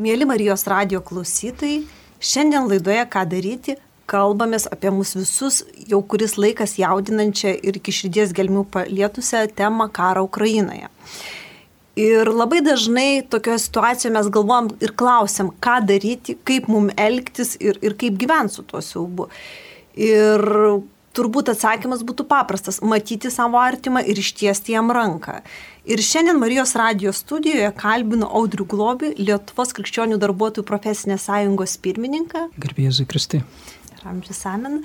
Mėly Marijos radio klausytojai, šiandien laidoje Ką daryti kalbamės apie mus visus jau kuris laikas jaudinančią ir iki širdies gelmių palietusią temą karą Ukrainoje. Ir labai dažnai tokioje situacijoje mes galvom ir klausiam, ką daryti, kaip mum elgtis ir, ir kaip gyventi su tuo siaubu. Ir turbūt atsakymas būtų paprastas - matyti savo artimą ir ištiesti jam ranką. Ir šiandien Marijos radijos studijoje kalbinu Audrių Globį, Lietuvos krikščionių darbuotojų profesinės sąjungos pirmininką. Garbėzui Kristi. Ramžis Amen.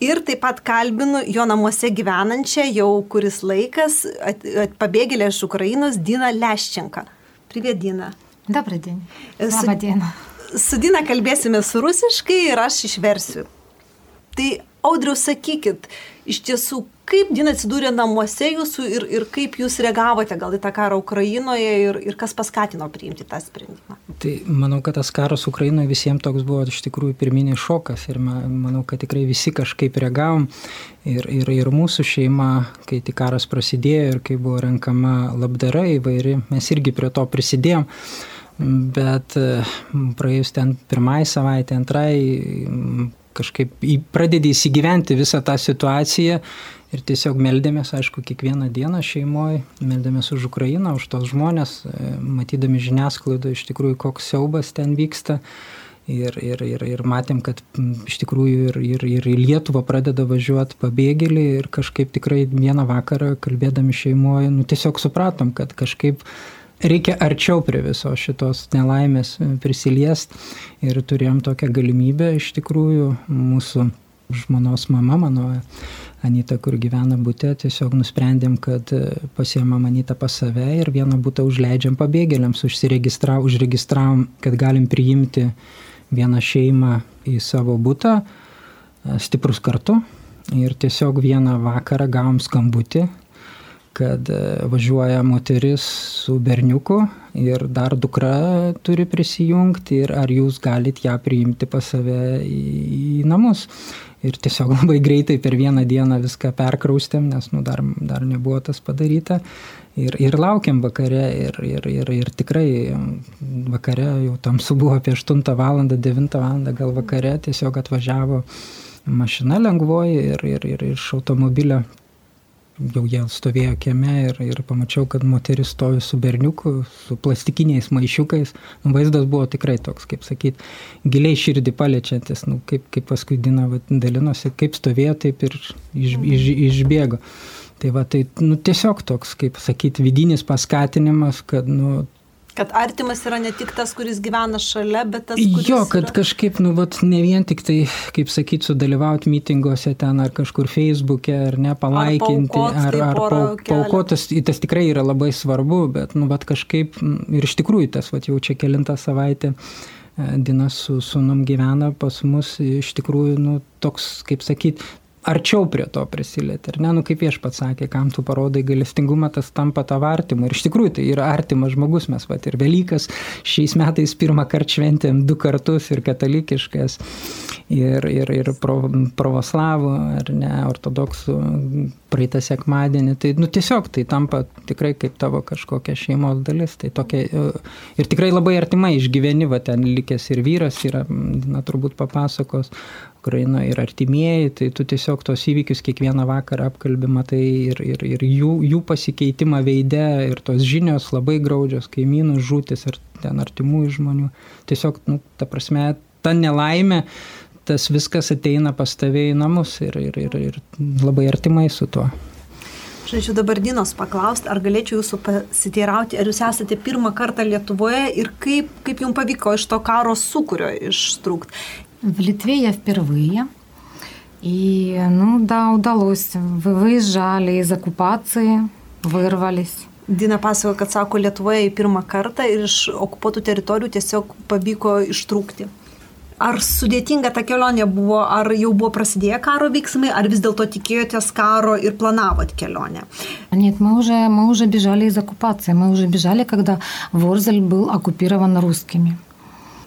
Ir taip pat kalbinu jo namuose gyvenančią jau kuris laikas at, at, pabėgėlę iš Ukrainos Dina Leščenką. Privet Dina. Dobrą dieną. Su, Labą dieną. Su Dina kalbėsime su rusiškai ir aš išversiu. Tai Audriau, sakykit, iš tiesų, kaip Dina atsidūrė namuose jūsų ir, ir kaip jūs reagavote gal į tą karą Ukrainoje ir, ir kas paskatino priimti tą sprendimą? Tai manau, kad tas karas Ukrainoje visiems toks buvo iš tikrųjų pirminis šokas ir manau, kad tikrai visi kažkaip reagavom ir, ir, ir mūsų šeima, kai tik karas prasidėjo ir kai buvo renkama labdara įvairi, mes irgi prie to prisidėjom. Bet praėjus ten pirmai savaitę, antrai, kažkaip pradedi įsigyventi visą tą situaciją ir tiesiog meldėmės, aišku, kiekvieną dieną šeimoje, meldėmės už Ukrainą, už tos žmonės, e, matydami žiniasklaidą iš tikrųjų, koks siaubas ten vyksta. Ir, ir, ir, ir matėm, kad iš tikrųjų ir, ir, ir į Lietuvą pradeda važiuoti pabėgėliai ir kažkaip tikrai vieną vakarą kalbėdami šeimoje, nu tiesiog supratom, kad kažkaip reikia arčiau prie visos šitos nelaimės e, prisiliest ir turėjom tokią galimybę iš tikrųjų mūsų žmonos mama, mano Anita, kur gyvena būte, tiesiog nusprendėm, kad e, pasiemam Anitą pas save ir vieną būtą užleidžiam pabėgėliams, užregistravom, kad galim priimti vieną šeimą į savo būtą, e, stiprus kartu. Ir tiesiog vieną vakarą gavom skambutį kad e, važiuoja moteris su berniuku ir dar dukra turi prisijungti ir ar jūs galit ją priimti pas save į, namus. Ir tiesiog labai greitai per vieną dieną viską perkraustėm, nes nu, dar, dar nebuvo tas padaryta. Ir, ir laukiam vakare ir, ir, ir, ir tikrai vakare jau tamsu buvo apie 8 val. 9 val. gal vakare tiesiog atvažiavo mašina lengvoji ir, ir, ir iš automobilio jau jie stovėjo kieme ir, ir pamačiau, kad moteris stovi su berniuku, su plastikiniais maišiukais. Nu, vaizdas buvo tikrai toks, kaip sakyt, giliai širdį paliečiantis, nu, kaip, kaip paskui Dina va, dalinosi, kaip stovėjo, taip ir iš, iš, išbėgo. Tai va, tai nu, tiesiog toks, kaip sakyti, vidinis paskatinimas, kad nu, Kad artimas yra ne tik tas, kuris gyvena šalia, bet tas, kuris... Jo, kad yra... kažkaip, nu, vat, ne vien tik tai, kaip sakyt, sudalyvauti mitinguose ten ar kažkur Facebook'e, ar ne, palaikinti, ar, ar, ar paukotas, tas tikrai yra labai svarbu, bet, nu, vat kažkaip, ir iš tikrųjų tas, vat jau čia kilintą savaitę. E, Dinas su sunum gyvena pas mus, iš tikrųjų, nu, toks, kaip sakyt, arčiau prie to prisilieti. Ir ne, nu kaip viešpats sakė, kam tu parodai galestingumą, tas tampa tavo artimu. Ir iš tikrųjų tai yra artimas žmogus, mes pat ir Velykas šiais metais pirmą kartą šventėm du kartus ir katalikiškas, ir, ir, ir pro, pravoslavų, ar ne, ortodoksų praeitą sekmadienį. Tai nu, tiesiog tai tampa tikrai kaip tavo kažkokia šeimos dalis. Tai tokia, ir tikrai labai artimai išgyveni, va ten likęs ir vyras yra, na turbūt papasakos, Ukrainoje ir artimieji, tai tu tiesiog tos įvykius kiekvieną vakarą apkalbį matai ir, ir, ir jų, jų pasikeitimą veide ir tos žinios labai graudžios, kaimynų žūtis ir ten artimųjų žmonių. Tiesiog, nu, ta prasme, ta nelaimė, tas viskas ateina pas tave į namus ir, ir, ir, ir labai artimai su tuo. Žodžiu, dabar Dinos paklausti, ar galėčiau jūsų pasiteirauti, ar jūs esate pirmą kartą Lietuvoje ir kaip, kaip jums pavyko iš to karo sukūrio ištrūkti. В Литве я впервые. И, ну да, удалось. Вы выезжали из оккупации, вырвались. Dina pasakoja, kad sako, Lietuvoje į pirmą kartą ir iš okupuotų teritorijų tiesiog pavyko ištrūkti. Ar sudėtinga ta kelionė buvo, ar jau buvo prasidėję karo veiksmai, ar vis діло tikėjotės karo ir planavot kelionę? Нет, мы уже, мы уже бежали из оккупации. Мы уже бежали, когда Ворзель был оккупирован русскими.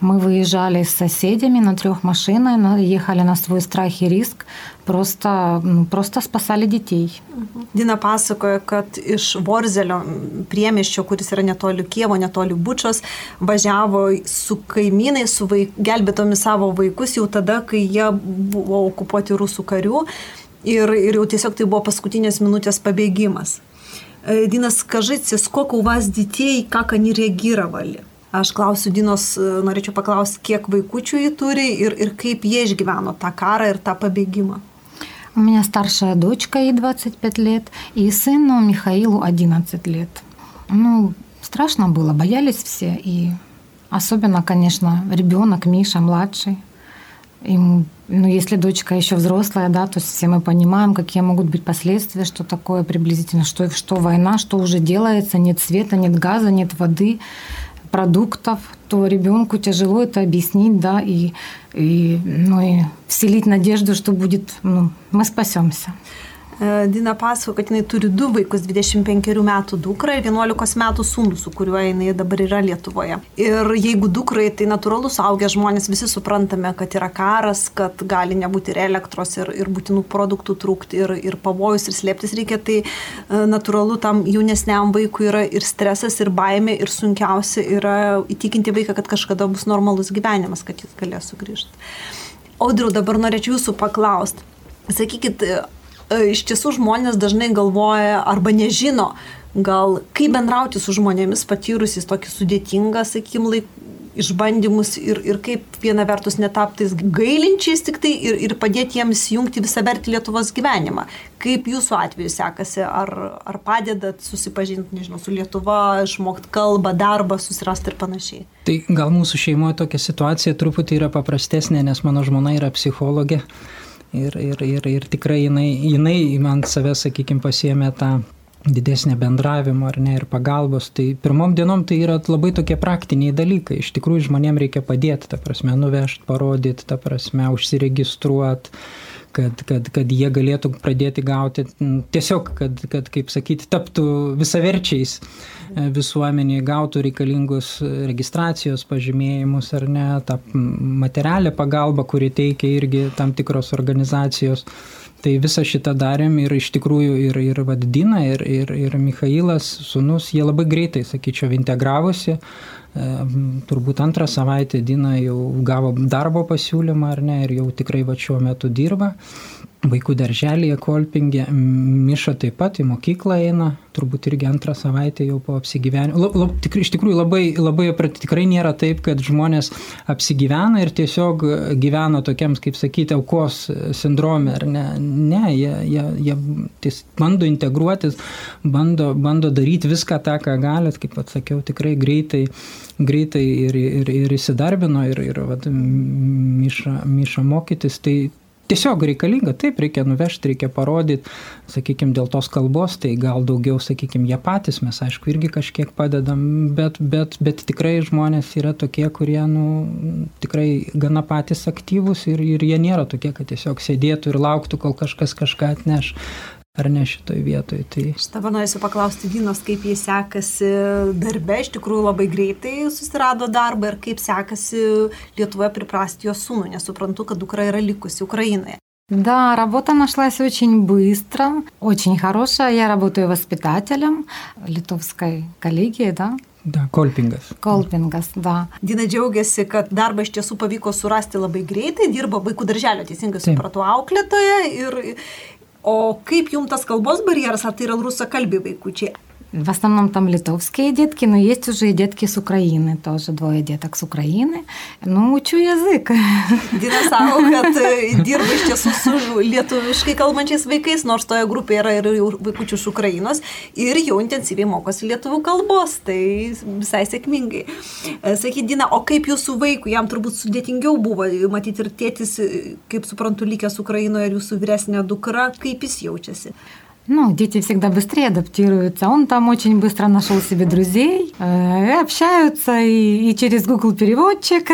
Мы выезжали с соседями на трех машинах, ехали на свой страх и риск, просто, ну, просто spasali детей. Dina pasakoja, kad iš Vorzelio priemiščio, kuris yra netoli Kievo, netoli Bučios, važiavo su kaimynai, su vaik, gelbėtomi savo vaikus jau tada, kai jie buvo okupuoti rusų karių ir, ir jau tiesiog tai buvo paskutinės minutės pabėgimas. Дина, скажите, сколько у вас детей, как они реагировали? Aš klausiu Dinos, norėčiau paklausti, kiek vaikųčių jį turi ir, ir kaip jie išgyveno tą karą ir tą pabėgimą. У меня старшая дочка, ей 25 лет, и сыну Михаилу 11 лет. Ну, страшно было, боялись все. И особенно, конечно, ребенок Миша, младший. Ему, ну, если дочка еще взрослая, да, то все мы понимаем, какие могут быть последствия, что такое приблизительно, что, что война, что уже делается, нет света, нет газа, нет воды, продуктов, то ребенку тяжело это объяснить, да, и, и, ну, и вселить надежду, что будет, ну, мы спасемся. Dina pasako, kad jinai turi du vaikus, 25 metų dukrą ir 11 metų sūnų, su kuriuo jinai dabar yra Lietuvoje. Ir jeigu dukrai, tai natūralu, suaugę žmonės visi suprantame, kad yra karas, kad gali nebūti ir elektros, ir, ir būtinų produktų trūkti, ir, ir pavojus, ir slėptis reikia, tai natūralu tam jaunesniam vaikui yra ir stresas, ir baimė, ir sunkiausia yra įtikinti vaiką, kad kažkada bus normalus gyvenimas, kad jis galės sugrįžti. Audriu, dabar norėčiau jūsų paklausti. Sakykit, iš tiesų žmonės dažnai galvoja arba nežino, gal kaip bendrauti su žmonėmis patyrusiais tokį sudėtingą, sakykim, laik, išbandymus ir, ir kaip viena vertus netaptais gailinčiais tik tai ir, ir padėti jiems jungti visą vertį Lietuvos gyvenimą. Kaip jūsų atveju sekasi, ar, ar padedat susipažinti, nežinau, su Lietuva, išmokti kalbą, darbą, susirasti ir panašiai. Tai gal mūsų šeimoje tokia situacija truputį yra paprastesnė, nes mano žmona yra psichologė. Ir, ir, ir, ir tikrai jinai, jinai man save, sakykime, pasiemė tą didesnė bendravimo ar ne ir pagalbos. Tai pirmom dienom tai yra labai tokie praktiniai dalykai. Iš tikrųjų žmonėm reikia padėti, ta prasme, nuvežti, parodyti, ta prasme, užsiregistruoti kad, kad, kad jie galėtų pradėti gauti, tiesiog, kad, kad kaip sakyti, taptų visaverčiais visuomeniai, gautų reikalingus registracijos pažymėjimus ar ne, tą materialią pagalbą, kuri teikia irgi tam tikros organizacijos. Tai visą šitą darėm ir iš tikrųjų ir, ir Vadina, ir, ir, ir Mikhailas, sunus, jie labai greitai, sakyčiau, integravosi. Turbūt antrą savaitę Dina jau gavo darbo pasiūlymą ar ne ir jau tikrai va šiuo metu dirba vaikų darželėje Kolpingė, Miša taip pat į mokyklą eina, turbūt irgi antrą savaitę jau po apsigyvenimo. Tikrai, iš tikrųjų labai, labai tikrai nėra taip, kad žmonės apsigyvena ir tiesiog gyvena tokiems, kaip sakyti, aukos sindrome, ar ne. Ne, jie, jie, jie ties, bando integruotis, bando, bando daryti viską tą, ką galit, kaip atsakiau, tikrai greitai, greitai ir, ir, ir įsidarbino ir, ir vat, Miša, Miša mokytis. Tai, tiesiog reikalinga, taip, reikia nuvežti, reikia parodyti, sakykime, dėl tos kalbos, tai gal daugiau, sakykime, jie patys, mes aišku irgi kažkiek padedam, bet, bet, bet tikrai žmonės yra tokie, kurie, nu, tikrai gana patys aktyvūs ir, ir jie nėra tokie, kad tiesiog sėdėtų ir lauktų, kol kažkas kažką atneš ar ne šitoj vietoj. Tai... Aš dabar norėsiu paklausti Dinos, kaip jis sekasi darbe, iš tikrųjų labai greitai susirado darbą ir kaip sekasi Lietuvoje приprasti jo sūnų, nes suprantu, kad dukra yra likusi Украиной. Да, работа нашлась очень быстро, очень хорошая. Я работаю воспитателем литовской коллегии, да, Da, kolpingas. Kolpingas, da. Dina džiaugiasi, kad darbą iš tiesų pavyko surasti labai greitai, dirba vaikų darželio, teisingai supratau, auklėtoje ir, O kaip jums tas kalbos barjeras, ar tai yra rusakalbiai vaikučiai? В основном там литовские детки, но есть уже и детки с Украины, тоже двое деток с Украины. Ну, учу язык. Dina sako, kad dirba iš tiesų su lietuviškai kalbančiais vaikais, nors toje grupėje yra ir vaikučių iš Ukrainos ir jau intensyviai mokosi lietuvių kalbos, tai visai sėkmingai. Sakyk, Dina, o kaip jūsų vaikų, jam turbūt sudėtingiau buvo, matyti ir tėtis, kaip suprantu, likęs Ukrainoje ir jūsų vyresnė dukra, kaip jis jaučiasi? Ну, дети всегда быстрее адаптируются. Он там очень быстро нашел себе друзей, э, общаются и, и через Google переводчик.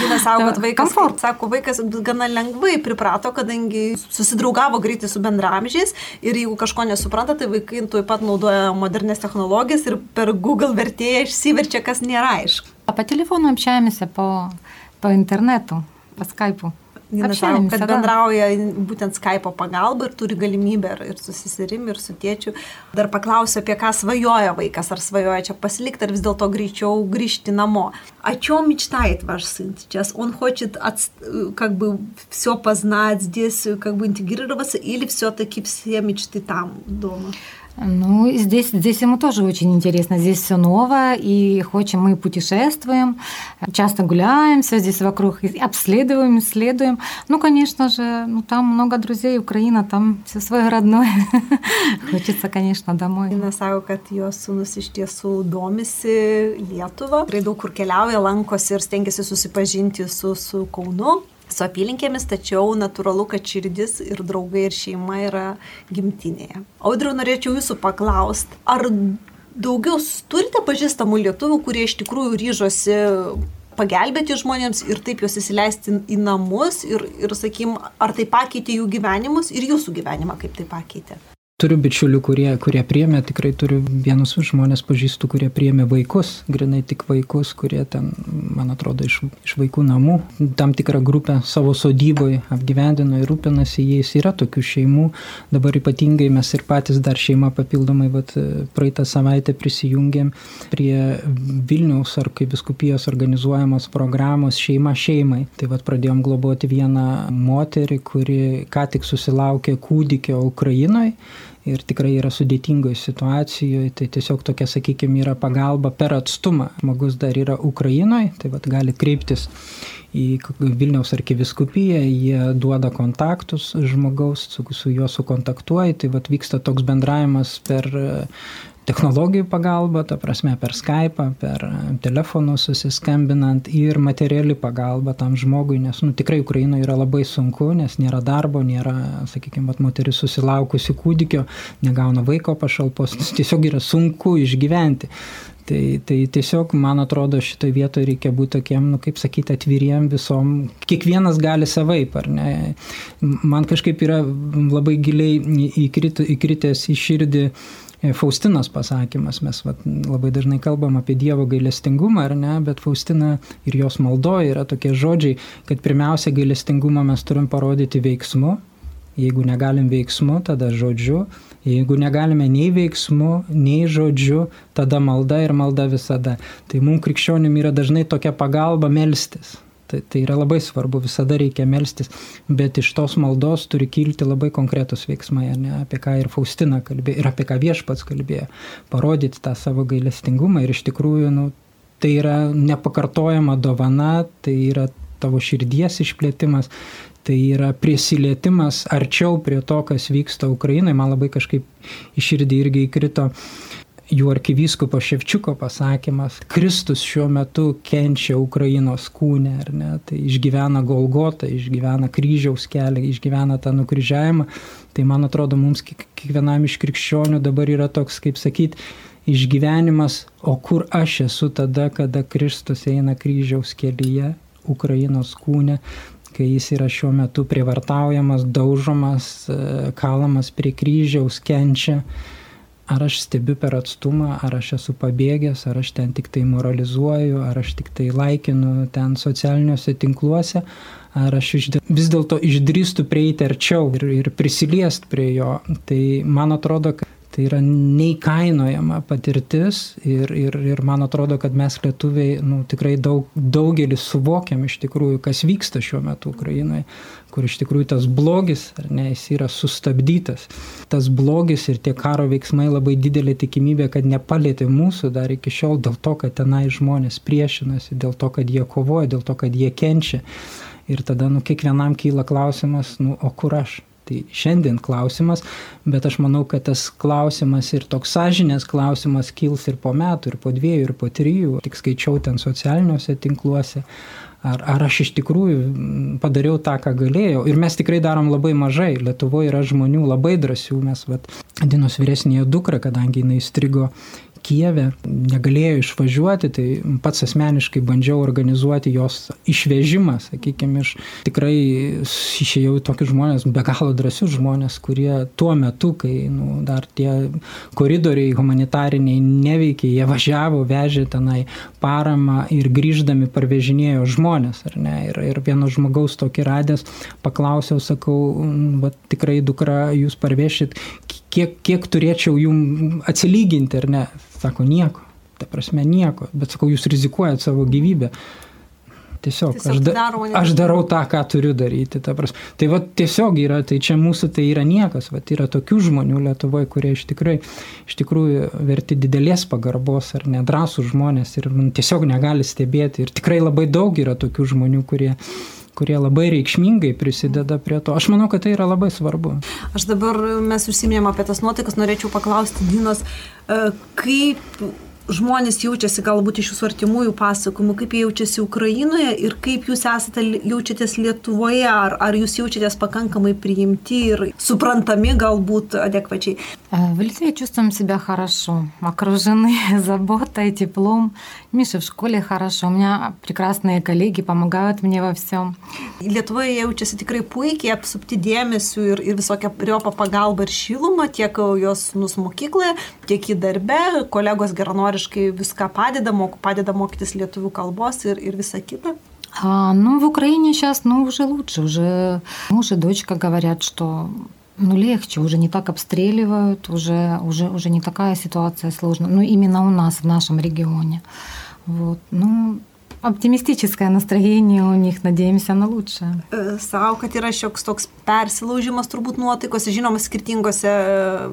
Dina sako, kad vaikas, komfort. sako, vaikas gana lengvai priprato, kadangi susidraugavo greitai su bendramžiais ir jeigu kažko nesupranta, tai vaikai tuoj pat naudoja modernės technologijas ir per Google vertėją išsiverčia, kas nėra aišku. А по телефону общаемся по, по интернету, по скайпу. Jis sako, kad bendrauja būtent Skype pagalba ir turi galimybę ir, ir su seserim, ir su tėčiu. Dar paklausiu, apie ką svajoja vaikas, ar svajoja čia pasilikti, ar vis dėlto greičiau grįžti namo. О чем мечтает ваш сын сейчас? Он хочет от, как бы все познать здесь, как бы интегрироваться, или все-таки все мечты там дома? Ну, здесь, здесь ему тоже очень интересно. Здесь все новое, и хоть мы путешествуем, часто гуляемся здесь вокруг, обследуем, исследуем. Ну, конечно же, ну, там много друзей, Украина, там все свое родное. Хочется, конечно, домой. Ina sako, kad jos sūnus iš tiesų domisi Lietuvą, tikrai daug kur keliauja, lankosi ir stengiasi susipažinti su, su su apylinkėmis, tačiau natūralu, kad širdis ir draugai ir šeima yra gimtinėje. Audriu, norėčiau jūsų paklausti, ar daugiau turite pažįstamų lietuvių, kurie iš tikrųjų ryžosi pagelbėti žmonėms ir taip juos įsileisti į namus ir, ir sakykim, ar tai pakeitė jų gyvenimus ir jūsų gyvenimą, kaip tai pakeitė? Turiu bičiulių, kurie, kurie priemė, tikrai turiu vienus žmonės pažįstų, kurie priemė vaikus, grinai tik vaikus, kurie ten, man atrodo, iš, iš vaikų namų, tam tikrą grupę savo sodyboje apgyvendino ir rūpinasi jais. Yra tokių šeimų, dabar ypatingai mes ir patys dar šeima papildomai, vat, praeitą savaitę prisijungėm prie Vilniaus ar kaip viskupijos organizuojamos programos šeima šeimai. Tai vat pradėjom globoti vieną moterį, kuri ką tik susilaukė kūdikio Ukrainoje ir tikrai yra sudėtingoje situacijoje, tai tiesiog tokia, sakykime, yra pagalba per atstumą. Žmogus dar yra Ukrainoje, tai vad gali kreiptis į Vilniaus arkiviskupiją, jie duoda kontaktus žmogaus, su, su juo sukontaktuoja, tai vad vyksta toks bendravimas per technologijų pagalba, ta prasme per Skype, per telefonus susiskambinant ir materiali pagalba tam žmogui, nes nu, tikrai Ukrainoje yra labai sunku, nes nėra darbo, nėra, sakykime, moteris susilaukusi kūdikio, negauna vaiko pašalpos, tiesiog yra sunku išgyventi. Tai, tai tiesiog, man atrodo, šitoje vietoje reikia būti tokiem, nu, kaip sakyti, atviriem visom. Kiekvienas gali savaip, ar ne? Man kažkaip yra labai giliai įkrit, įkritęs į širdį Faustinos pasakymas, mes vat, labai dažnai kalbam apie Dievo gailestingumą, ar ne, bet Faustina ir jos maldoje yra tokie žodžiai, kad pirmiausia gailestingumą mes turim parodyti veiksmu, jeigu negalim veiksmu, tada žodžiu, jeigu negalime nei veiksmu, nei žodžiu, tada malda ir malda visada. Tai mums krikščionim yra dažnai tokia pagalba melstis. Tai, tai yra labai svarbu, visada reikia melstis, bet iš tos maldos turi kilti labai konkretus veiksmai, ne, apie ką ir Faustina kalbėjo, ir apie ką viešpats kalbėjo, parodyti tą savo gailestingumą ir iš tikrųjų, nu, tai yra nepakartojama dovana, tai yra tavo širdies išplėtimas, tai yra prisilietimas arčiau prie to, kas vyksta Ukrainoje. Man labai kažkaip iširdį irgi įkrito jų arkivyskupo Ševčiuko pasakymas, Kristus šiuo metu kenčia Ukrainos kūnę, ar ne, tai išgyvena Golgotą, išgyvena kryžiaus kelią, išgyvena tą nukryžiavimą, tai man atrodo mums kiekvienam iš krikščionių dabar yra toks, kaip sakyti, išgyvenimas, o kur aš esu tada, kada Kristus eina kryžiaus kelyje, Ukrainos kūnė, kai jis yra šiuo metu privartaujamas, daužomas, kalamas prie kryžiaus, kenčia ar aš stebiu per atstumą, ar aš esu pabėgęs, ar aš ten tik tai moralizuoju, ar aš tik tai laikinu ten socialiniuose tinkluose, ar aš vis dėlto išdrįstu prieiti arčiau ir, ir prisiliest prie jo. Tai man atrodo, kad Tai yra neįkainojama patirtis ir, ir, ir man atrodo, kad mes lietuviai nu, tikrai daug, daugelis suvokiam iš tikrųjų, kas vyksta šiuo metu Ukrainoje, kur iš tikrųjų tas blogis, ar ne, jis yra sustabdytas. Tas blogis ir tie karo veiksmai labai didelė tikimybė, kad nepalėtė mūsų dar iki šiol dėl to, kad tenai žmonės priešinasi, dėl to, kad jie kovoja, dėl to, kad jie kenčia. Ir tada, nu, kiekvienam kyla klausimas, nu, o kur aš? Tai šiandien klausimas, bet aš manau, kad tas klausimas ir toks sąžinės klausimas kils ir po metų, ir po dviejų, ir po trijų. Tik skaičiau ten socialiniuose tinkluose. Ar, ar aš iš tikrųjų padariau tą, ką galėjau. Ir mes tikrai darom labai mažai. Lietuvoje yra žmonių labai drąsių. Mes, vad, Dinos vyresnėje dukra, kadangi jinai strigo Kijeve, negalėjo išvažiuoti, tai pats asmeniškai bandžiau organizuoti jos išvežimą, sakykime, iš tikrai išėjau tokius žmonės, be galo drąsius žmonės, kurie tuo metu, kai nu, dar tie koridoriai humanitariniai neveikė, jie važiavo, vežė tenai paramą ir grįždami parvežinėjo žmonės, ar ne? Ir, ir vieno žmogaus tokį radęs, paklausiau, sakau, va, tikrai dukra, jūs parvešit, kiek, kiek turėčiau jum atsilyginti, ar ne? Sako, nieko. Ta prasme, nieko. Bet sakau, jūs rizikuojat savo gyvybę. Tiesiog, tiesiog aš, da, aš darau tą, ką turiu daryti. Tai va tiesiog yra, tai čia mūsų tai yra niekas, va yra tokių žmonių Lietuvoje, kurie iš tikrųjų, iš tikrųjų verti didelės pagarbos ar nedrasų žmonės ir tiesiog negali stebėti. Ir tikrai labai daug yra tokių žmonių, kurie kurie labai reikšmingai prisideda prie to. Aš manau, kad tai yra labai svarbu. Aš dabar mes užsiminėm apie tas nuotaikas, norėčiau paklausti Dinos, e, kaip žmonės jaučiasi galbūt iš jūsų artimųjų pasakojimų, kaip jie jaučiasi Ukrainoje ir kaip jūs esate jaučiatės Lietuvoje, ar, ar jūs jaučiatės pakankamai priimti ir suprantami galbūt adekvačiai. В Литве чувствуем себя хорошо, окружены заботой, теплом. Миша в школе хорошо, у меня прекрасные коллеги помогают мне во всем. Lietuvoje jaučiasi tikrai puikiai, apsupti dėmesiu ir, ir visokia riopą pagalba ir šilumą, tiek jos nus mokykloje, tiek į darbę, kolegos geranoriškai viską padeda, mok, padeda mokytis lietuvių kalbos ir, ir visa kita. А, ну, в Украине сейчас, ну, уже лучше. Уже муж и дочка говорят, что ну, легче, уже не так обстреливают, уже, уже, уже не такая ситуация сложная. Ну, именно у нас, в нашем регионе. Вот. Ну, optimistiškas настроение у них, надеемся на лучшее. Savo, kad yra šioks toks persilaužimas turbūt nuotaikos, žinoma, skirtingose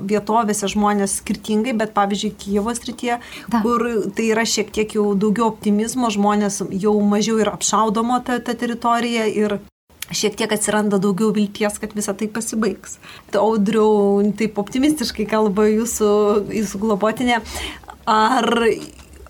vietovėse žmonės skirtingai, bet pavyzdžiui, Kyivo srityje, da. kur tai yra šiek tiek jau daugiau optimizmo, žmonės jau mažiau yra apšaudoma ta, ta teritorija ir šiek tiek atsiranda daugiau vilties, kad visa tai pasibaigs. Audriau, taip optimistiškai kalba jūsų, jūsų globotinė. Ar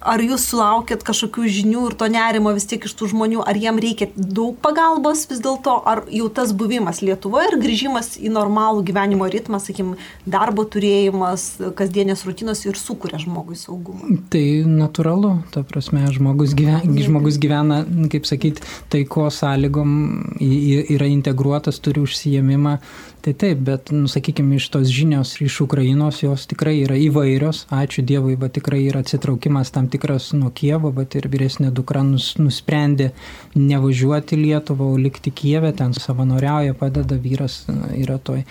ar jūs sulaukėt kažkokių žinių ir to nerimo vis tiek iš tų žmonių, ar jiem reikia daug pagalbos vis dėlto, ar jau tas buvimas Lietuvoje ir grįžimas į normalų gyvenimo ritmą, sakykim, darbo turėjimas, kasdienės rutinos ir sukuria žmogui saugumą? Tai natūralu, ta prasme, žmogus gyvena, žmogus gyvena kaip sakyti, taiko sąlygom yra integruotas, turi užsijėmimą Tai taip, bet, nu, sakykime, iš tos žinios iš Ukrainos jos tikrai yra įvairios. Ačiū Dievui, bet tikrai yra atsitraukimas tam tikras nuo Kievo, bet ir vyresnė dukra nus, nusprendė nevažiuoti Lietuvą, o likti Kievę, ten savanoriauja, padeda vyras yra toj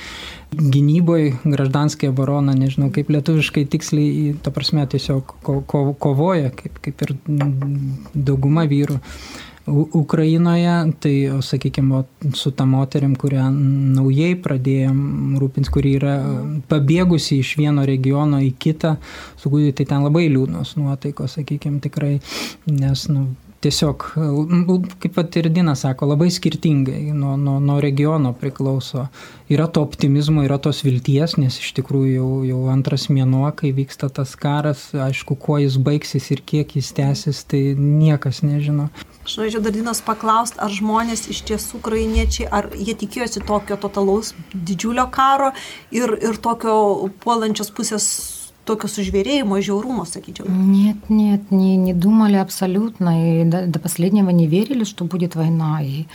gynyboje, graždanskė barona, nežinau kaip lietuviškai tiksliai, ta prasme, tiesiog ko, ko, kovoja, kaip, kaip ir dauguma vyrų. Ukrainoje, tai, sakykime, su ta moterim, kurią naujai pradėjom rūpintis, kuri yra pabėgusi iš vieno regiono į kitą, su kuriuo tai ten labai liūdnos nuotaikos, sakykime, tikrai, nes, nu, tiesiog, kaip pat ir Dina sako, labai skirtingai nuo, nuo, nuo regiono priklauso. Yra to optimizmo, yra tos vilties, nes iš tikrųjų jau, jau antras mėnuo, kai vyksta tas karas, aišku, kuo jis baigsis ir kiek jis tęsis, tai niekas nežino. Aš norėčiau dar Dinos paklausti, ar žmonės iš tiesų ukrainiečiai, ar jie tikėjosi tokio totalaus didžiulio karo ir, ir tokio puolančios pusės токio sužvėrėjimo, žiaurumo, sakyčiau. Нет, нет, не, не думали абсолютно. И до, до последнего не верили, что будет война. И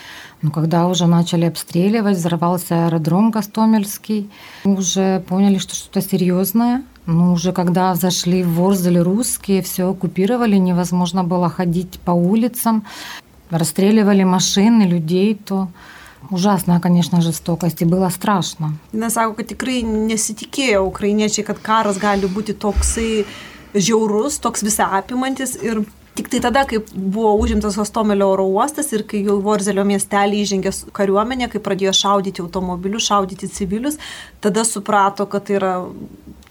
ну, когда уже начали обстреливать, взорвался аэродром Гастомельский, уже поняли, что что-то серьезное. Ну, уже когда зашли в Ворзель русские, все оккупировали, невозможно было ходить по улицам, расстреливали машины, людей, то Ужасная, конечно, жестокость, и было страшно. Jis sako, kad tikrai nesitikėjo ukrainiečiai, kad karas gali būti toksai žiaurus, toks visą apimantis ir Tik tai tada, kai buvo užimtas Hostomelio oro uostas ir kai jau Vorzelio miestelį įžengė kariuomenė, kai pradėjo šaudyti automobilius, šaudyti civilius, tada suprato, kad tai yra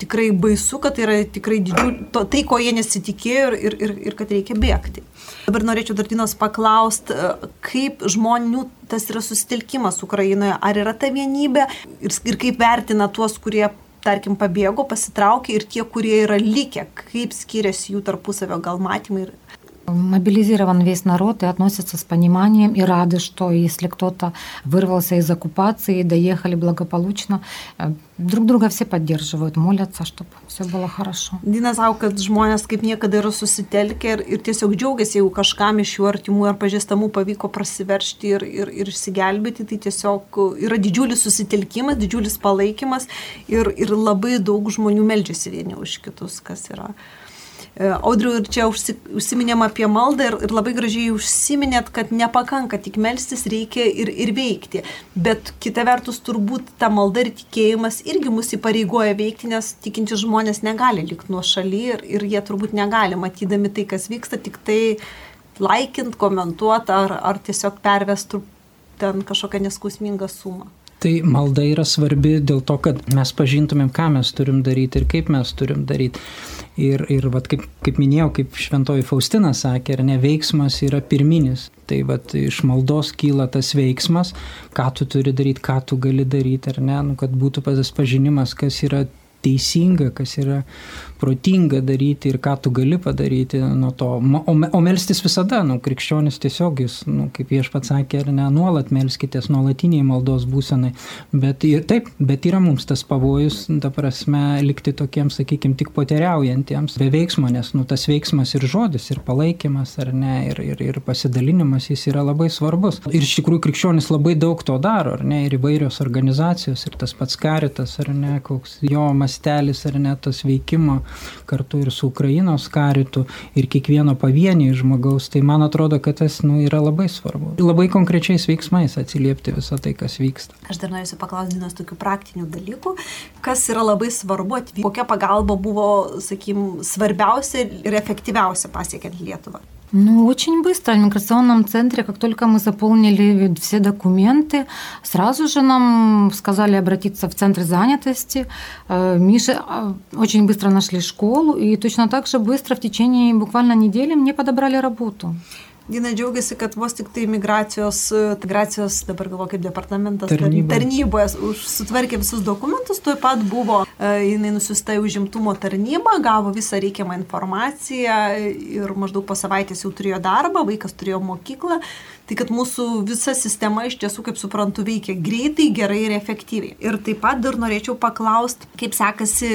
tikrai baisu, kad tai yra tikrai didžiulis, tai ko jie nesitikėjo ir, ir, ir kad reikia bėgti. Dabar norėčiau dar Dinos paklausti, kaip žmonių tas yra susitelkimas Ukrainoje, ar yra ta vienybė ir, ir kaip vertina tuos, kurie tarkim, pabėgo, pasitraukė ir tie, kurie yra likę, kaip skiriasi jų tarpusavio gal matymai ir Мобилизирован весь народ и относятся с пониманием и рады, что если кто-то вырвался из оккупации и доехали благополучно, э, друг друга все поддерживают, молятся, чтобы все было хорошо. Dina savo, kad žmonės kaip niekada yra susitelkę ir, ir tiesiog džiaugiasi, jeigu kažkam iš jų artimų ar pažįstamų pavyko prasiveršti ir, ir, ir išsigelbėti, tai tiesiog yra didžiulis susitelkimas, didžiulis palaikymas ir, ir labai daug žmonių meldžiasi vieni už kitus, kas yra E, Audriu, ir čia užsi, užsiminėm apie maldą ir, ir labai gražiai užsiminėt, kad nepakanka tik melstis, reikia ir, ir veikti. Bet kita vertus, turbūt ta malda ir tikėjimas irgi mus įpareigoja veikti, nes tikinti žmonės negali likti nuo šaly ir, ir jie turbūt negali, matydami tai, kas vyksta, tik tai laikint, komentuoti ar, ar tiesiog pervestų ten kažkokią neskausmingą sumą. Tai malda yra svarbi dėl to, kad mes pažintumėm, ką mes turim daryti ir kaip mes turim daryti. Ir, ir vat, kaip, kaip minėjau, kaip šventoji Faustina sakė, ar ne, veiksmas yra pirminis. Tai vat, iš maldos kyla tas veiksmas, ką tu turi daryti, ką tu gali daryti, ar ne, nu, kad būtų tas pažinimas, kas yra teisinga, kas yra protinga daryti ir ką tu gali padaryti nuo to. O, o melstis visada, nu, krikščionis tiesiog jis, nu, kaip viešpats sakė, ar ne, nuolat melskitės, nuolatiniai maldos būsenai. Bet ir taip, bet yra mums tas pavojus, ta prasme, likti tokiems, sakykime, tik poteriaujantiems, be veiksmo, nes, nu, tas veiksmas ir žodis, ir palaikymas, ar ne, ir, ir, ir pasidalinimas, jis yra labai svarbus. Ir iš tikrųjų krikščionis labai daug to daro, ar ne, ir įvairios organizacijos, ir tas pats karitas, ar ne, koks jo mastelis, ar ne, tas veikimo kartu ir su Ukrainos karitu ir kiekvieno pavieniai žmogaus, tai man atrodo, kad tas nu, yra labai svarbu. Labai konkrečiais veiksmais atsiliepti visą tai, kas vyksta. Aš dar norėsiu paklausti vienas tokių praktinių dalykų, kas yra labai svarbu, kokia pagalba buvo, sakykim, svarbiausia ir efektyviausia pasiekiant Lietuvą. Ну, очень быстро. В миграционном центре, как только мы заполнили все документы, сразу же нам сказали обратиться в центр занятости. Э, Миша э, очень быстро нашли школу, и точно так же быстро в течение буквально недели мне подобрали работу. Dina džiaugiasi, kad vos tik tai migracijos, migracijos dabar galvo kaip departamentas Tarnyba. tarnyboje sutvarkė visus dokumentus, tuo pat buvo, e, jinai nusiusta į užimtumo tarnybą, gavo visą reikiamą informaciją ir maždaug po savaitės jau turėjo darbą, vaikas turėjo mokyklą. Tai kad mūsų visa sistema iš tiesų, kaip suprantu, veikia greitai, gerai ir efektyviai. Ir taip pat dar norėčiau paklausti, kaip sekasi,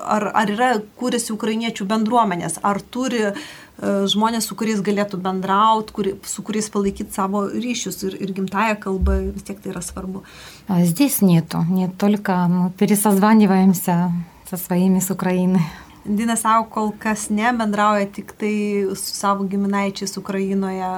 ar, ar yra kūrėsi ukrainiečių bendruomenės, ar turi žmonės, su kuriais galėtų bendrauti, kuri, su kuriais palaikyti savo ryšius ir, ir gimtają kalbą, vis tiek tai yra svarbu. Здесь нету, нет, только мы пересозваниваемся со своими с Украины. Dina savo kol kas nebendrauja tik tai su savo giminaičiais Ukrainoje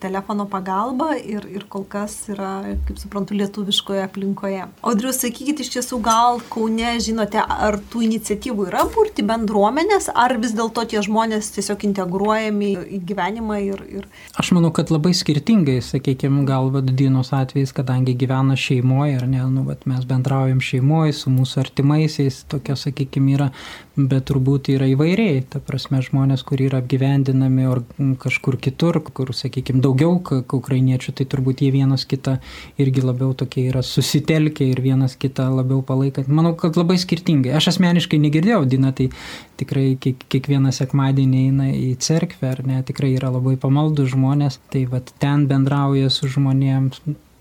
telefono pagalba ir, ir kol kas yra, kaip suprantu, lietuviškoje aplinkoje. Audriu, sakykit, iš tiesų gal Kaune, žinote, ar tų iniciatyvų yra burti bendruomenės, ar vis dėlto tie žmonės tiesiog integruojami į gyvenimą ir... ir... Aš manau, kad labai skirtingai, sakykime, gal vadinos atvejais, kadangi gyvena šeimoje, ar ne, nu, vat, mes bendraujam šeimoje su mūsų artimaisiais, tokia, sakykime, yra, bet turbūt yra įvairiai. Ta prasme, žmonės, kurie yra apgyvendinami ar kažkur kitur, kur, sakykime, daugiau ukrainiečių, tai turbūt jie vienas kitą irgi labiau tokie yra susitelkę ir vienas kitą labiau palaikat. Manau, kad labai skirtingai. Aš asmeniškai negirdėjau, Dina, tai tikrai kiekvieną sekmadienį eina į cerkvę, ar ne, tikrai yra labai pamaldų žmonės, tai vad ten bendrauja su žmonėms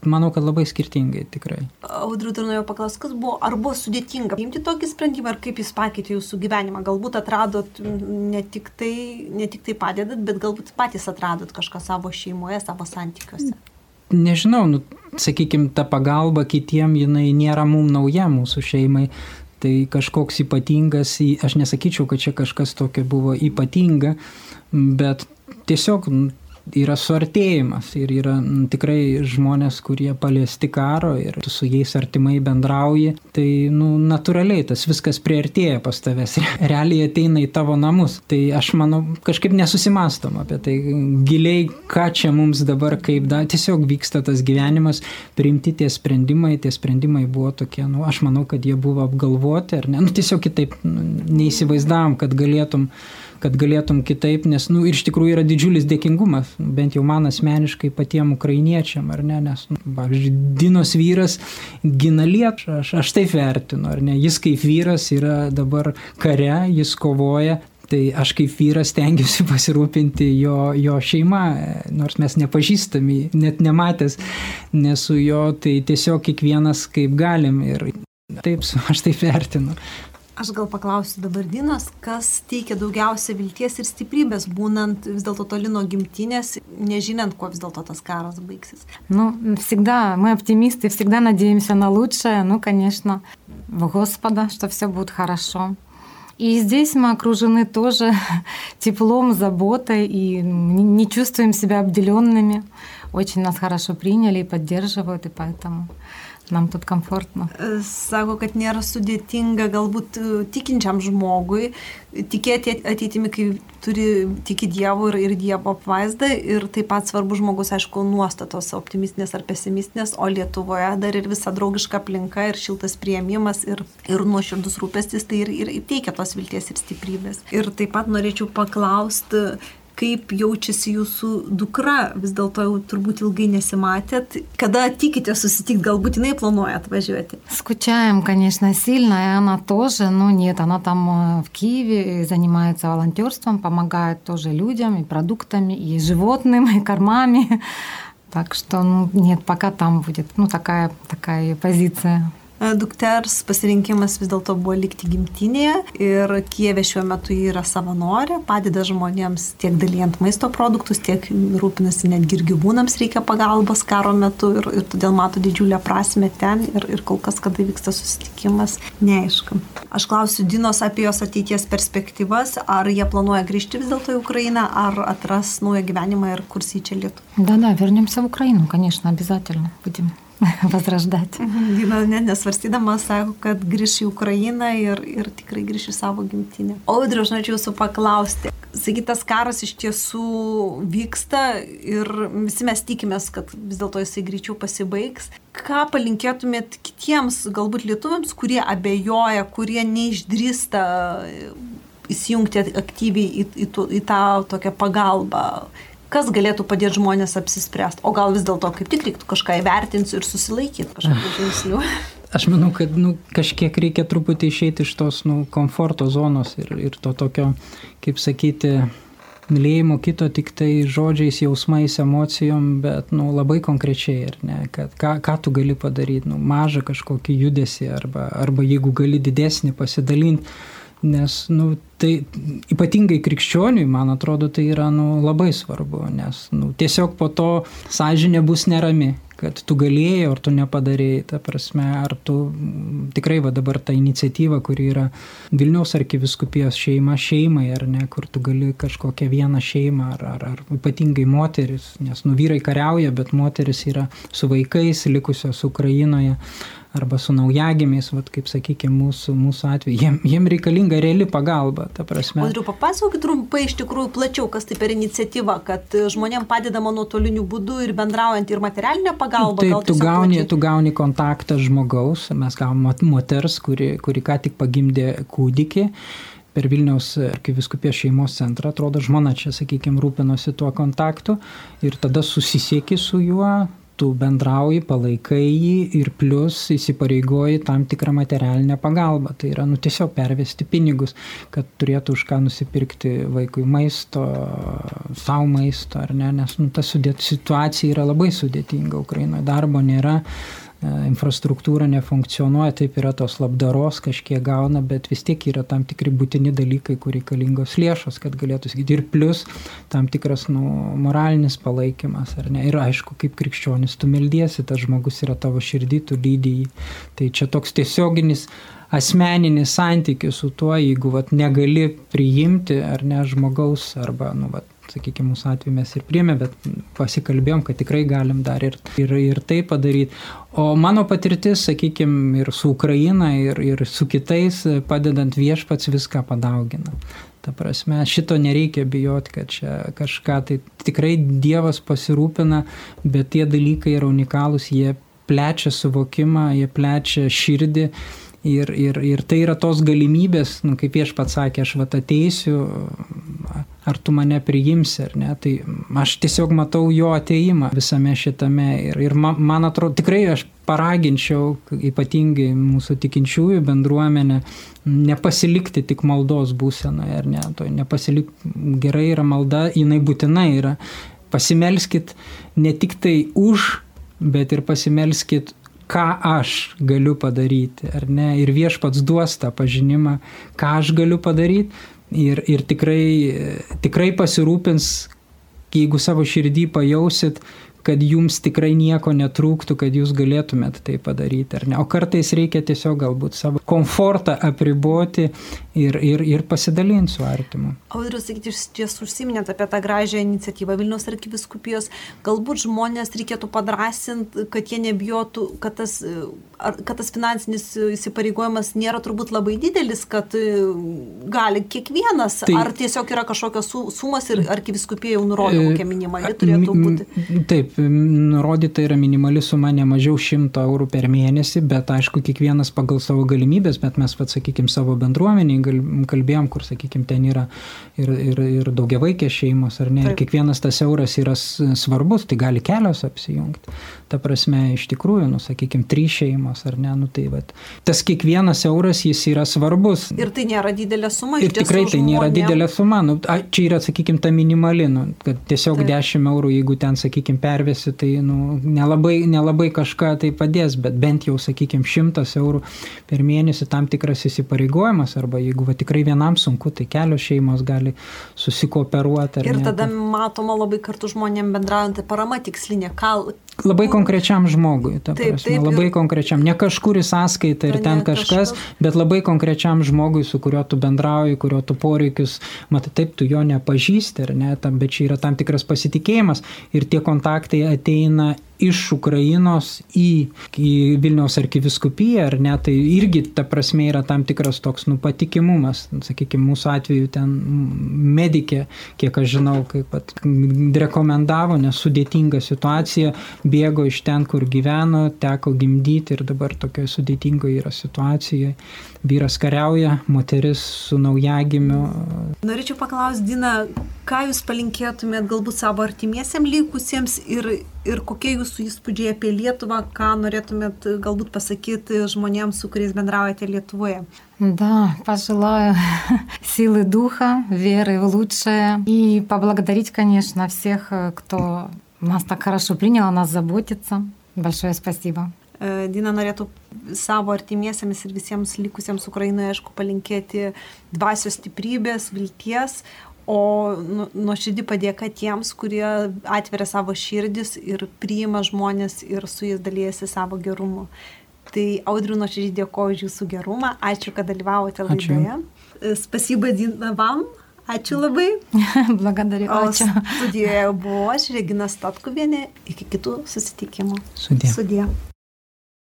manau, kad labai skirtingai tikrai. Audriu, dar norėjau paklausti, kas buvo, ar buvo sudėtinga priimti tokį sprendimą, ar kaip jis pakeitė jūsų gyvenimą. Galbūt atradot ne tik tai, ne tik tai padedat, bet galbūt patys atradot kažką savo šeimoje, savo santykiuose. Nežinau, nu, sakykime, ta pagalba kitiem, jinai nėra mums nauja mūsų šeimai. Tai kažkoks ypatingas, aš nesakyčiau, kad čia kažkas tokio buvo ypatinga, bet tiesiog yra suartėjimas ir yra tikrai žmonės, kurie paliesti karo ir tu su jais artimai bendrauji, tai nu, natūraliai tas viskas prieartėja pas tavęs, realiai ateina į tavo namus. Tai aš manau, kažkaip nesusimastom apie tai giliai, ką čia mums dabar kaip da, tiesiog vyksta tas gyvenimas, priimti tie sprendimai, tie sprendimai buvo tokie, nu, aš manau, kad jie buvo apgalvoti ar ne, nu, tiesiog kitaip nu, neįsivaizdavom, kad galėtum kad galėtum kitaip, nes, nu, iš tikrųjų yra didžiulis dėkingumas, bent jau man asmeniškai patiem ukrainiečiam, ar ne, nes, nu, pavyzdžiui, Dinos vyras gina Lietuvą, aš, aš taip vertinu, ar ne, jis kaip vyras yra dabar kare, jis kovoja, Tai aš kaip vyras stengiuosi pasirūpinti jo, jo šeima, nors mes nepažįstami, net nematęs nesu jo, tai tiesiog kiekvienas kaip galim ir taip, aš taip vertinu. Aš gal paklausiu dabar Dinos, kas teikia daugiausia vilties ir stiprybės, būnant vis dėlto toli nuo gimtinės, kuo vis дėlto tas карас baigsis. Ну, всегда мы оптимисты, всегда надеемся на лучшее. Ну, конечно, в Господа, что все будет хорошо. И здесь мы окружены тоже теплом, заботой и не чувствуем себя обделенными. Очень нас хорошо приняли и поддерживают, и поэтому Nam taip komfortno. Sako, kad nėra sudėtinga galbūt э, tikinčiam žmogui tikėti ateitimi, kai turi tiki Dievu ir, ir Dievo apvaizdą. Ir taip pat svarbu žmogus, aišku, nuostatos optimistinės ar pesimistinės, o Lietuvoje dar ir visa draugiška aplinka ir šiltas prieimimas ir, ir nuoširdus rūpestis, tai ir, ir teikia tos vilties ir stiprybės. Ir taip pat norėčiau paklausti, kaip jaučiasi jūsų dukra, vis dėlto jau turbūt ilgai nesimatėt. Когда тиките susitikt, galbūt jinai планует отвозить? Скучаем, конечно, сильно, и она тоже, но нет, она там в Киеве занимается волонтерством, помогает тоже людям и продуктами, и животным, кормами. Так что, ну, нет, пока там будет, ну, такая, такая позиция. dukters pasirinkimas vis dėlto buvo likti gimtinėje ir Kievė šiuo metu yra savanorė, padeda žmonėms tiek dalyjant maisto produktus, tiek rūpinasi netgi ir gyvūnams reikia pagalbos karo metu ir, ir todėl mato didžiulę prasme ten ir, ir kol kas, kada vyksta susitikimas, neaišku. Aš klausiu Dinos apie jos ateities perspektyvas, ar jie planuoja grįžti vis dėlto į Украиną, ar atras naują gyvenimą ir kursi čia Lietuvą. Да-да, вернемся в Украину, конечно, обязательно будем. возрождать. Dina net nesvarstydama sako, kad grįš į Ukrainą ir, ir tikrai grįš į savo gimtinę. Audriu, aš norėčiau jūsų paklausti. Sakytas karas iš tiesų vyksta ir visi mes tikimės, kad vis dėlto jisai greičiau pasibaigs. Ką palinkėtumėt kitiems, galbūt lietuviams, kurie abejoja, kurie neišdrįsta įsijungti aktyviai į, į, į, į tą tokią pagalbą? Kas galėtų padėti žmonės apsispręsti, o gal vis dėlto kaip tik reiktų kažką įvertinti ir susilaikyti kažkokių žingsnių. Aš manau, kad nu, kažkiek reikia truputį išeiti iš tos nu, komforto zonos ir, ir to tokio, kaip sakyti, mylėjimo kito tik tai žodžiais, jausmais, emocijom, bet nu, labai konkrečiai, ar ne, kad ką, ką tu gali padaryti, nu, mažą kažkokį judesį arba, arba jeigu gali didesnį pasidalinti Nes nu, tai ypatingai krikščioniui, man atrodo, tai yra nu, labai svarbu, nes nu, tiesiog po to sąžinė bus nerami, kad tu galėjai ar tu nepadarėjai, ta prasme, ar tu tikrai va dabar ta iniciatyva, kuri yra Vilniaus arkiviskupijos šeima šeimai, ar ne, kur tu gali kažkokią vieną šeimą, ar, ar, ar ypatingai moteris, nes nu vyrai kariauja, bet moteris yra su vaikais likusios Ukrainoje arba su naujagimiais, vat, kaip sakykime, mūsų, mūsų atveju, jiem, jiem reikalinga reali pagalba, ta prasme. Audriu, papasakokit trumpai iš tikrųjų plačiau, kas tai per iniciatyva, kad žmonėm padedama nuotoliniu būdu ir bendraujant ir materialinė pagalba. Taip, tu gauni, plačiai? tu gauni kontaktą žmogaus, mes gavom moters, kuri, kuri ką tik pagimdė kūdikį per Vilniaus arkiviskupijos šeimos centrą, atrodo, žmona čia, sakykime, rūpinosi tuo kontaktu ir tada susisieki su juo, tu bendrauji, palaikai jį ir plus įsipareigoji tam tikrą materialinę pagalbą. Tai yra nu, tiesiog pervesti pinigus, kad turėtų už ką nusipirkti vaikui maisto, savo maisto ar ne, nes nu, ta situacija yra labai sudėtinga Ukrainoje, darbo nėra infrastruktūra nefunkcionuoja, taip yra tos labdaros kažkiek gauna, bet vis tiek yra tam tikri būtini dalykai, kur reikalingos lėšos, kad galėtų sakyti. Ir plus tam tikras nu, moralinis palaikymas, ar ne? Ir aišku, kaip krikščionis, tu meldiesi, tas žmogus yra tavo širdį, tu lydėjai. Tai čia toks tiesioginis asmeninis santykis su tuo, jeigu vat, negali priimti ar ne žmogaus, arba, nu, vat, sakykime, mūsų atveju mes ir priemė, bet pasikalbėjom, kad tikrai galim dar ir, ir, ir tai padaryti. O mano patirtis, sakykime, ir su Ukraina, ir, ir su kitais, padedant viešpats viską padaugina. Ta prasme, šito nereikia bijoti, kad čia kažką, tai tikrai Dievas pasirūpina, bet tie dalykai yra unikalūs, jie plečia suvokimą, jie plečia širdį Ir, ir, ir tai yra tos galimybės, nu, kaip aš pats sakė, aš vat ateisiu, ar tu mane priimsi ar ne. Tai aš tiesiog matau jo ateimą visame šitame ir, ir man, man atrodo, tikrai aš paraginčiau ypatingai mūsų tikinčiųjų bendruomenę nepasilikti tik maldos būsenoje, ar ne, to nepasilik, gerai yra malda, jinai būtinai yra. Pasimelskit ne tik tai už, bet ir pasimelskit ką aš galiu padaryti, ar ne, ir viešpats duos tą pažinimą, ką aš galiu padaryti ir, ir tikrai, tikrai pasirūpins, jeigu savo širdį pajausit, kad jums tikrai nieko netrūktų, kad jūs galėtumėt tai padaryti, ar ne? O kartais reikia tiesiog galbūt savo komfortą apriboti ir, ir, ir pasidalinti su artimu. Audrius, sakyti, jūs ties užsiminėt apie tą gražią iniciatyvą Vilniaus arkiviskupijos. Galbūt žmonės reikėtų padrasinti, kad jie nebijotų, kad tas, kad tas finansinis įsipareigojimas nėra turbūt labai didelis, kad gali kiekvienas, tai, ar tiesiog yra kažkokios sumas ir arkiviskupija jau nurodo, kokia minimali turėtų būti. Taip, nurodyta yra minimali suma ne mažiau 100 eurų per mėnesį, bet aišku, kiekvienas pagal savo galimybės, bet mes, pat, sakykime, savo bendruomeniai kalbėjom, kur, sakykime, ten yra ir, ir, ir daugiavaikės šeimos, ar ne, Taip. ir kiekvienas tas euras yra svarbus, tai gali kelios apsijungti. Ta prasme, iš tikrųjų, nu, sakykime, trys šeimos, ar ne, nu tai vad. Tas kiekvienas euras jis yra svarbus. Ir tai nėra didelė suma. Ir tikrai tai nėra didelė suma. Nu, a, čia yra, sakykime, ta minimali, nu, kad tiesiog Taip. 10 eurų, jeigu ten, sakykime, per pervesi, tai nu, nelabai, nelabai kažką tai padės, bet bent jau, sakykime, šimtas eurų per mėnesį tam tikras įsipareigojimas, arba jeigu va, tikrai vienam sunku, tai kelios šeimos gali susikooperuoti. Ir ne, tada tai... matoma labai kartu žmonėm bendraujant, tai parama tikslinė, ką, Labai konkrečiam žmogui, ta taip, prasme, taip, labai konkrečiam, ne kažkur į sąskaitą ir ten kažkas, kažkas, bet labai konkrečiam žmogui, su kuriuo tu bendrauji, kurio tu poreikius, matai, taip tu jo nepažįsti, ne, tam, bet čia yra tam tikras pasitikėjimas. Ir tie kontaktai ateina iš Ukrainos į, į Vilniaus arkiviskupiją, ar ne, tai irgi ta prasme yra tam tikras toks nupatikimumas. Sakykime, mūsų atveju ten medikė, kiek aš žinau, kaip pat rekomendavo, nes sudėtinga situacija, bėgo iš ten, kur gyveno, teko gimdyti ir dabar tokioje sudėtingoje yra situacijoje. Vyras kariauja, moteris su naujagimiu. Norėčiau paklausti, Dina, ką jūs palinkėtumėt galbūt savo artimiesiems likusiems ir, ir kokie jūsų įspūdžiai apie Lietuvą, ką norėtumėt galbūt pasakyti žmonėms, su kuriais bendraujate Lietuvoje? Да, пожелаю силы духа, веры в лучшее и поблагодарить, конечно, всех, кто нас так хорошо принял, нас заботится. Большое спасибо. Dina norėtų savo artimiesiems ir visiems likusiems Ukrainoje, aišku, palinkėti dvasios stiprybės, vilties, o nu, nuoširdį padėka tiems, kurie atveria savo širdis ir priima žmonės ir su jais dalyjasi savo gerumu. Tai audriu nuoširdį dėkoju už jūsų gerumą, ačiū, kad dalyvavote laidoje. Spasiba Dina vam. Ačiū labai. Благодарю. Ačiū. Studijoje buvo aš, Regina Statkuvienė. Iki kitų susitikimų. Sudė. Sudė.